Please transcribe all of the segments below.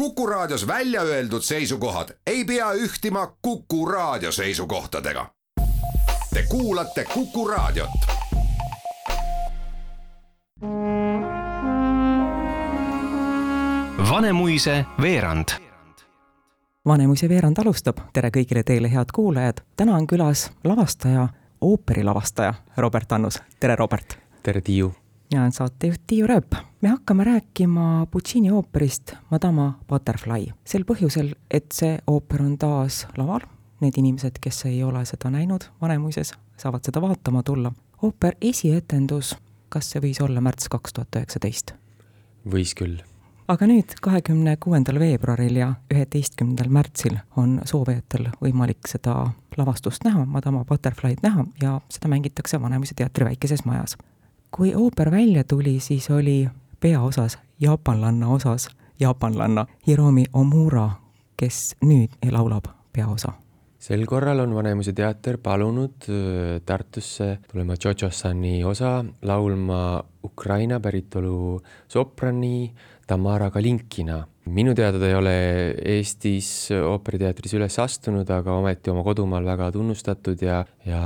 Kuku Raadios välja öeldud seisukohad ei pea ühtima Kuku Raadio seisukohtadega. Te kuulate Kuku Raadiot. Vanemuise veerand Vanemuise veerand alustab, tere kõigile teile, head kuulajad. täna on külas lavastaja, ooperilavastaja Robert Annus, tere Robert! tere, Tiiu! Mina olen saatejuht Tiiu Rööp. me hakkame rääkima Puccini ooperist Madama Butterfly sel põhjusel, et see ooper on taas laval. Need inimesed, kes ei ole seda näinud Vanemuises, saavad seda vaatama tulla. ooper esietendus, kas see võis olla märts kaks tuhat üheksateist? võis küll. aga nüüd, kahekümne kuuendal veebruaril ja üheteistkümnendal märtsil on soovijatel võimalik seda lavastust näha, Madama Butterfly'd näha ja seda mängitakse Vanemuise teatri väikeses majas kui ooper välja tuli, siis oli peaosas, jaapanlanna osas, jaapanlanna Hiromi Omura, kes nüüd laulab peaosa. sel korral on Vanemuise teater palunud Tartusse tulema Tšotšossani osa laulma Ukraina päritolu soprani Tamara Kalinkina. minu teada ta ei ole Eestis ooperiteatris üles astunud, aga ometi oma kodumaal väga tunnustatud ja, ja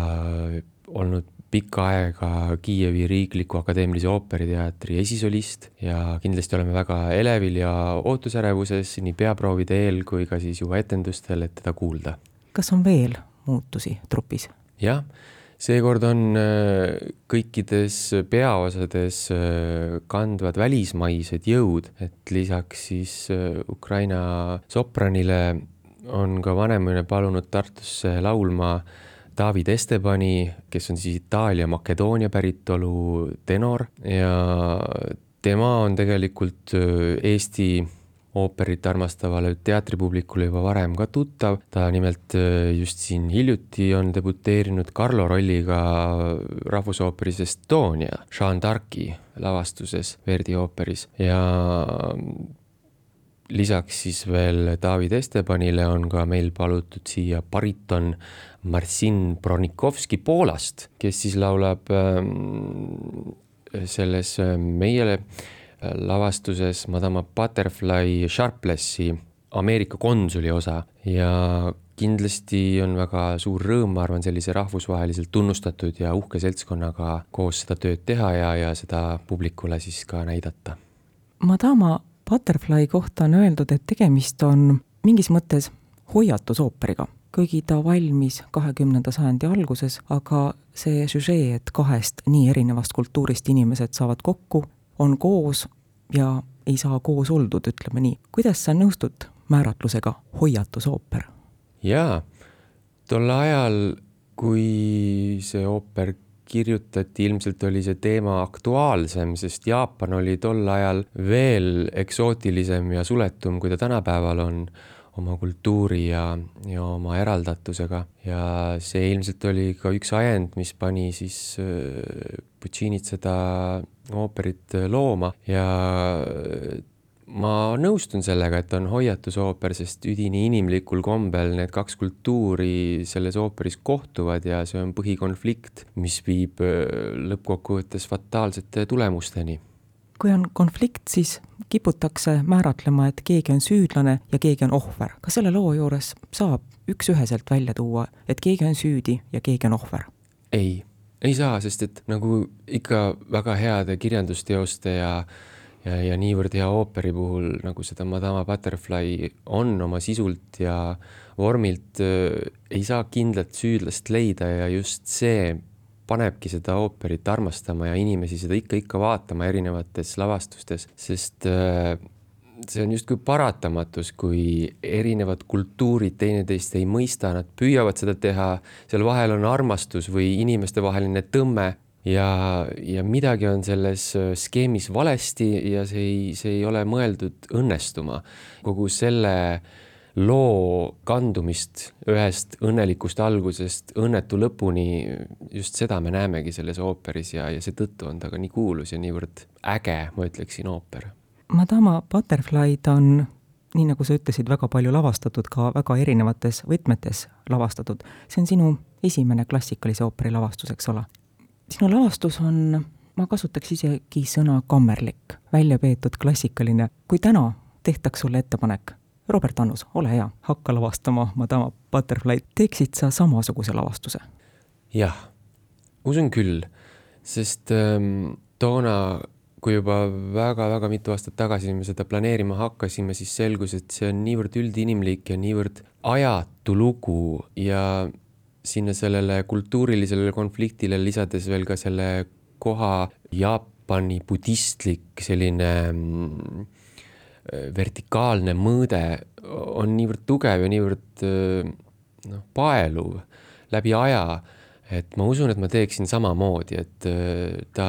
olnud pikka aega Kiievi Riikliku Akadeemilise Ooperiteatri esisolist ja kindlasti oleme väga elevil ja ootusärevuses nii peaproovide eel kui ka siis juba etendustel, et teda kuulda. kas on veel muutusi trupis? jah, seekord on äh, kõikides peaosades äh, kandvad välismaised jõud, et lisaks siis äh, Ukraina sopranile on ka Vanemuine palunud Tartusse laulma David Estebani, kes on siis Itaalia-Makedoonia päritolu tenor. Ja tema on tegelikult äh, Eesti ooperit armastavale teatripublikule juba varem ka tuttav, ta nimelt äh, just siin hiljuti on debuteerinud Carlo rolliga Rahvusooperis Estonia, Jeanne d'Arc'i lavastuses Verdi ooperis. Ja lisaks siis veel David Estebanile on ka meil palutud siia bariton Marcin Bronikovski Poolast, kes siis laulab ähm, selles äh, meie äh, lavastuses Madama Butterfly Sharplessi Ameerika konsuli osa ja kindlasti on väga suur rõõm, ma arvan, sellise rahvusvaheliselt tunnustatud ja uhke seltskonnaga koos seda tööd teha ja, ja seda publikule siis ka näidata. Madama Butterfly kohta on öeldud, et tegemist on mingis mõttes hoiatusooperiga, kuigi ta valmis kahekümnenda sajandi alguses, aga see süžee, et kahest nii erinevast kultuurist inimesed saavad kokku, on koos ja ei saa koos oldud, ütleme nii. kuidas sa nõustud määratlusega hoiatusooper? jaa, tol ajal, kui see ooper kirjutati, ilmselt oli see teema aktuaalsem, sest Jaapan oli tol ajal veel eksootilisem ja suletum, kui ta tänapäeval on oma kultuuri ja, ja oma eraldatusega ja see ilmselt oli ka üks ajend, mis pani siis äh, Puccinit seda ooperit looma ja ma nõustun sellega, et on hoiatusooper, sest üdini inimlikul kombel need kaks kultuuri selles ooperis kohtuvad ja see on põhikonflikt, mis viib lõppkokkuvõttes fataalsete tulemusteni. Kui on konflikt, siis kiputakse määratlema, et keegi on süüdlane ja keegi on ohver. kas selle loo juures saab üks-üheselt välja tuua, et keegi on süüdi ja keegi on ohver? ei, ei saa, sest et nagu ikka väga heade kirjandusteoste ja ja, ja niivõrd hea ooperi puhul, nagu seda Madama Butterfly on oma sisult ja vormilt äh,, ei saa kindlat süüdlast leida ja just see panebki seda ooperit armastama ja inimesi seda ikka, ikka vaatama erinevates lavastustes, sest äh, see on justkui paratamatus, kui erinevad kultuurid teineteist ei mõista, nad püüavad seda teha, seal vahel on armastus või inimestevaheline tõmme ja, ja midagi on selles äh, skeemis valesti ja see ei, see ei ole mõeldud õnnestuma. kogu selle loo kandumist ühest õnnelikust algusest õnnetu lõpuni, just seda me näemegi selles ooperis ja, ja seetõttu on ta ka nii kuulus ja niivõrd äge, ma ütleksin, ooper. Madama Butterfly'd on nii nagu sa ütlesid, väga palju lavastatud, ka väga erinevates võtmetes lavastatud. see on sinu esimene klassikalise ooperi lavastus, eks ole? sinu lavastus on, ma kasutaks isegi sõna kammerlik, välja peetud klassikaline. kui täna tehtaks sulle ettepanek, Robert Annus, ole hea, hakka lavastama Madama Butterfly'd, teeksid sa samasuguse lavastuse? jah, usun küll, sest ähm, toona, kui juba väga-väga mitu aastat tagasi me seda planeerima hakkasime, siis selgus, et see on niivõrd üldinimlik ja niivõrd ajatu lugu ja sinna sellele kultuurilisele konfliktile lisades veel ka selle koha Jaapani budistlik selline mm, vertikaalne mõõde on niivõrd tugev ja niivõrd noh, paeluv läbi aja, et ma usun, et ma teeksin samamoodi, et ta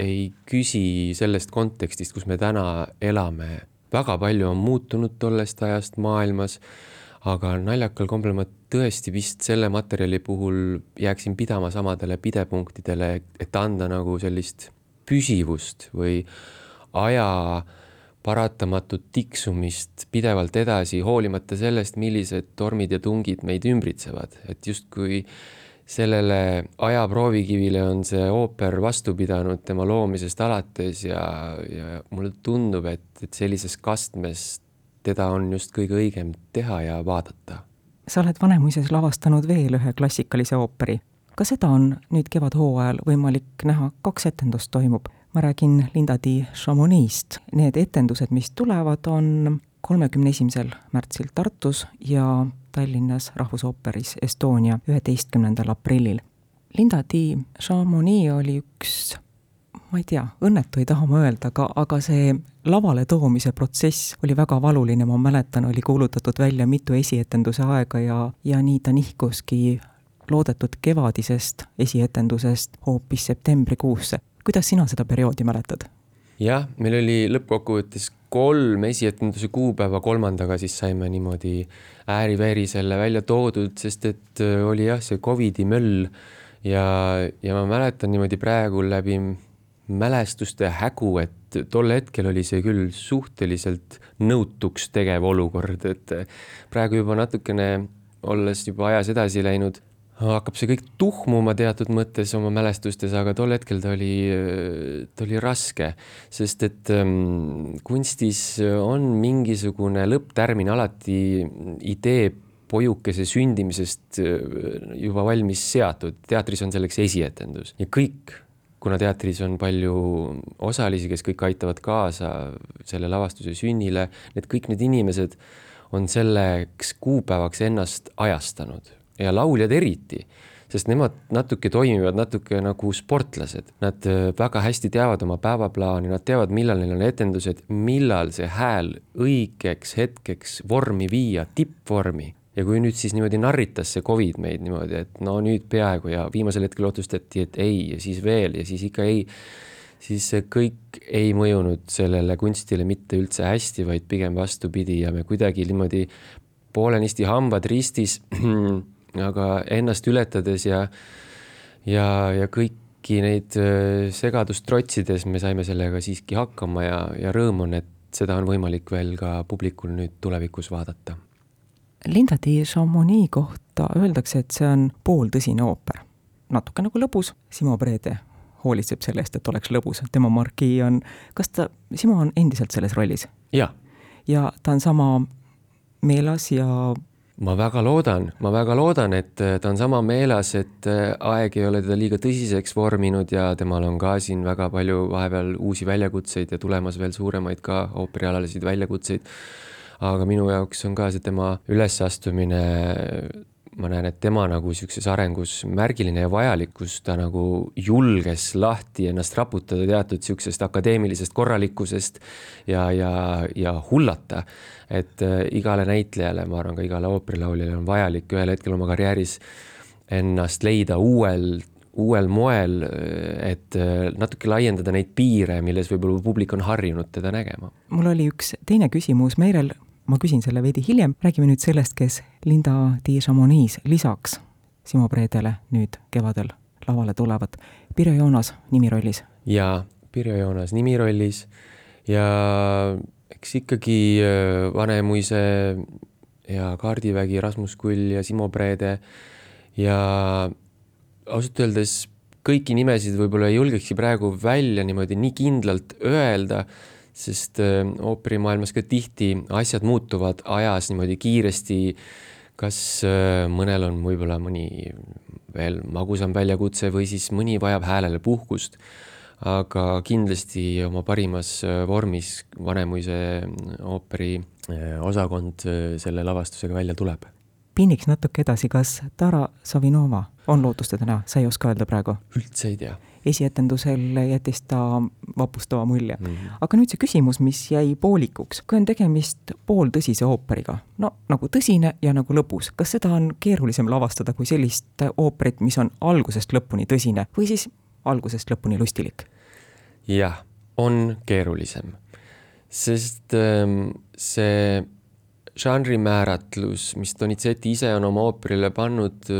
ei küsi sellest kontekstist, kus me täna elame. väga palju on muutunud tollest ajast maailmas, aga naljakal kombel ma tõesti vist selle materjali puhul jääksin pidama samadele pidepunktidele, et anda nagu sellist püsivust või aja paratamatut tiksumist pidevalt edasi, hoolimata sellest, millised tormid ja tungid meid ümbritsevad, et justkui sellele aja proovikivile on see ooper vastu pidanud tema loomisest alates ja, ja mulle tundub, et, et sellises kastmes teda on just kõige õigem teha ja vaadata. sa oled Vanemuises lavastanud veel ühe klassikalise ooperi. ka seda on nüüd kevadhooajal võimalik näha, kaks etendust toimub. Ma räägin Linda di Chamonix'st. Need etendused, mis tulevad, on kolmekümne esimesel märtsil Tartus ja Tallinnas Rahvusooperis Estonia üheteistkümnendal aprillil. Linda di Chamonix oli üks ma ei tea, õnnetu ei taha ma öelda, aga, aga see lavale toomise protsess oli väga valuline, ma mäletan, oli kuulutatud välja mitu esietenduse aega ja, ja nii ta nihkuski loodetud kevadisest esietendusest hoopis septembrikuusse. Kuidas sina seda perioodi mäletad? jah, meil oli lõppkokkuvõttes kolm esietenduse kuupäeva, kolmandaga siis saime niimoodi ääri-veeri selle välja toodud, sest et äh, oli jah, see Covidi möll ja, ja ma mäletan niimoodi praegu läbi mälestuste hägu, et tol hetkel oli see küll suhteliselt nõutuks tegev olukord, et praegu juba natukene olles juba ajas edasi läinud, hakkab see kõik tuhmuma teatud mõttes oma mälestustes, aga tol hetkel ta oli, ta oli raske, sest et ähm, kunstis on mingisugune lõpptärmin alati idee poiukese sündimisest äh, juba valmis seatud, teatris on selleks esietendus. Ja kõik kuna teatris on palju osalisi, kes kõik aitavad kaasa selle lavastuse sünnile, need kõik need inimesed on selleks kuupäevaks ennast ajastanud ja lauljad eriti, sest nemad natuke toimivad natuke nagu sportlased, nad äh, väga hästi teavad oma päevaplaani, nad teavad, millal neil on etendused, millal see hääl õigeks hetkeks vormi viia, tippvormi. Ja kui nüüd siis niimoodi narritas see Covid meid niimoodi, et no nüüd peaaegu ja viimasel hetkel otsustati, et ei ja siis veel ja siis ikka ei, siis see kõik ei mõjunud sellele kunstile mitte üldse hästi, vaid pigem vastupidi ja me kuidagi niimoodi poolenisti hambad ristis, aga ennast ületades ja, ja, ja kõiki neid äh, segadust trotsides me saime sellega siiski hakkama ja, ja rõõm on, et seda on võimalik veel ka publikul nüüd tulevikus vaadata Linda di Chamonix kohta öeldakse, et see on pooltõsine ooper. natuke nagu lõbus, Simo Brede hoolitseb selle eest, et oleks lõbus, tema markii on, kas ta, Simo on endiselt selles rollis? jah. ja ta on sama meeles ja ma väga loodan, ma väga loodan, et ta on sama meeles, et aeg ei ole teda liiga tõsiseks vorminud ja temal on ka siin väga palju vahepeal uusi väljakutseid ja tulemas veel suuremaid ka ooperialaliseid väljakutseid. Aga minu jaoks on ka see tema ülesastumine, ma näen, et tema nagu sihukeses arengus märgiline ja vajalik, kus ta nagu julges lahti ennast raputada teatud sihukesest akadeemilisest korralikkusest ja, ja, ja hullata. et äh, igale näitlejale, ma arvan, ka igale ooperilauljale on vajalik ühel hetkel oma karjääris ennast leida uuel uuel moel, et äh, natuke laiendada neid piire, milles võib-olla publik on harjunud teda nägema. mul oli üks teine küsimus, Meirel ma küsin selle veidi hiljem, räägime nüüd sellest, kes Linda Di Chamonix lisaks Simo Predele nüüd kevadel lavale tulevad. Pirjo Joonas nimirollis. jaa, Pirjo Joonas nimirollis ja eks ikkagi äh, Vanemuise ja Kaardivägi, Rasmus Kull ja Simo Preede ja ausalt öeldes kõiki nimesid võib-olla ei julgekski praegu välja niimoodi nii kindlalt öelda sest äh, ooperimaailmas ka tihti asjad muutuvad ajas niimoodi kiiresti. kas äh, mõnel on võib-olla mõni veel magusam väljakutse või siis mõni vajab häälele puhkust. aga kindlasti oma parimas äh, vormis Vanemuise ooperi osakond selle lavastusega välja tuleb pinniks natuke edasi, kas Tara Savinova on lootust näha, sa ei oska öelda praegu? üldse ei tea. esietendusel jättis ta vapustava mulje mm. -hmm. aga nüüd see küsimus, mis jäi poolikuks, kui on tegemist pooltõsise ooperiga, no nagu tõsine ja nagu lõbus, kas seda on keerulisem lavastada kui sellist ooperit, mis on algusest lõpuni tõsine või siis algusest lõpuni lustilik? jah, on keerulisem, sest ähm, see žanrimääratlus, mis Donizetti ise on oma ooperile pannud,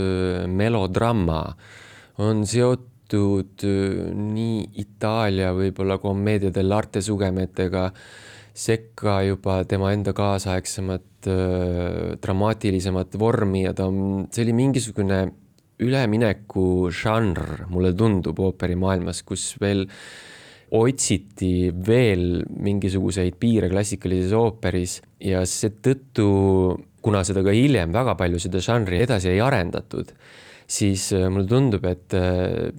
melodrama, on seotud nii Itaalia võib-olla commedia dell'arte sugemetega, sekka juba tema enda kaasaegsemat dramaatilisemat vormi ja ta on, see oli mingisugune ülemineku žanr, mulle tundub ooperimaailmas, kus veel otsiti veel mingisuguseid piire klassikalises ooperis ja seetõttu, kuna seda ka hiljem väga palju seda žanri edasi ei arendatud, siis äh, mulle tundub, et äh,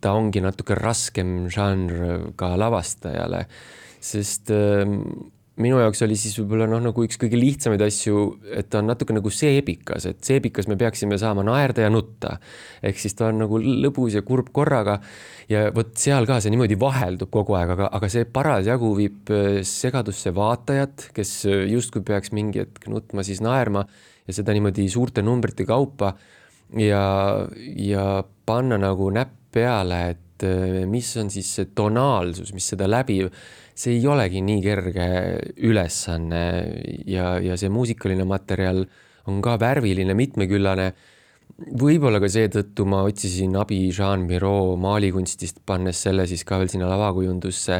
ta ongi natuke raskem žanr ka lavastajale, sest ähm, minu jaoks oli siis võib-olla noh, nagu üks kõige lihtsamaid asju, et ta on natuke nagu seebikas, et seebikas me peaksime saama naerda ja nutta. ehk siis ta on nagu lõbus ja kurb korraga ja vot seal ka see niimoodi vaheldub kogu aeg, aga, aga see parasjagu viib äh, segadusse vaatajat, kes äh, justkui peaks mingi hetk nutma, siis naerma ja seda niimoodi suurte numbrite kaupa ja, ja panna nagu näpp peale, et äh, mis on siis see tonaalsus, mis seda läbib see ei olegi nii kerge ülesanne ja, ja see muusikaline materjal on ka värviline, mitmeküllane. võib-olla ka seetõttu ma otsisin abi Jean Miro maalikunstist, pannes selle siis ka veel sinna lavakujundusse,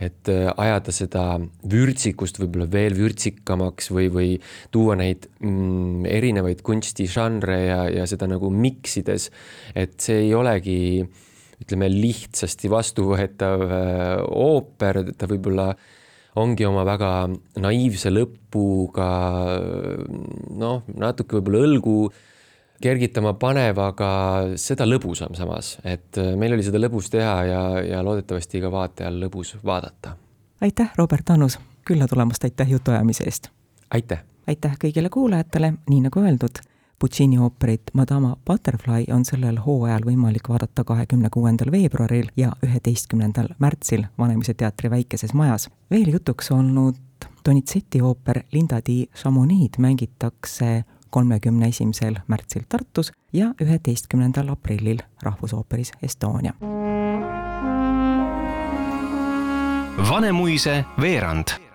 et äh, ajada seda vürtsikust võib-olla veel vürtsikamaks või, või tuua neid mm, erinevaid kunstižanre ja, ja seda nagu miksides, et see ei olegi äh, ütleme, lihtsasti vastuvõetav äh, ooper, ta võib-olla ongi oma väga naiivse lõpuga noh, natuke võib-olla õlgu kergitama panev, aga seda lõbusam samas, et äh, meil oli seda lõbus teha ja, ja loodetavasti ka vaatajal lõbus vaadata. aitäh, Robert Annus, külla tulemast, aitäh jutuajamise eest! aitäh! aitäh kõigile kuulajatele, nii nagu öeldud Puccini ooperit Madama Butterfly on sellel hooajal võimalik vaadata kahekümne kuuendal veebruaril ja üheteistkümnendal märtsil Vanemuise teatri Väikeses Majas. veel jutuks olnud Donizetti ooper Linda di Chamonix mängitakse kolmekümne esimesel märtsil Tartus ja üheteistkümnendal aprillil Rahvusooperis Estonia. Vanemuise veerand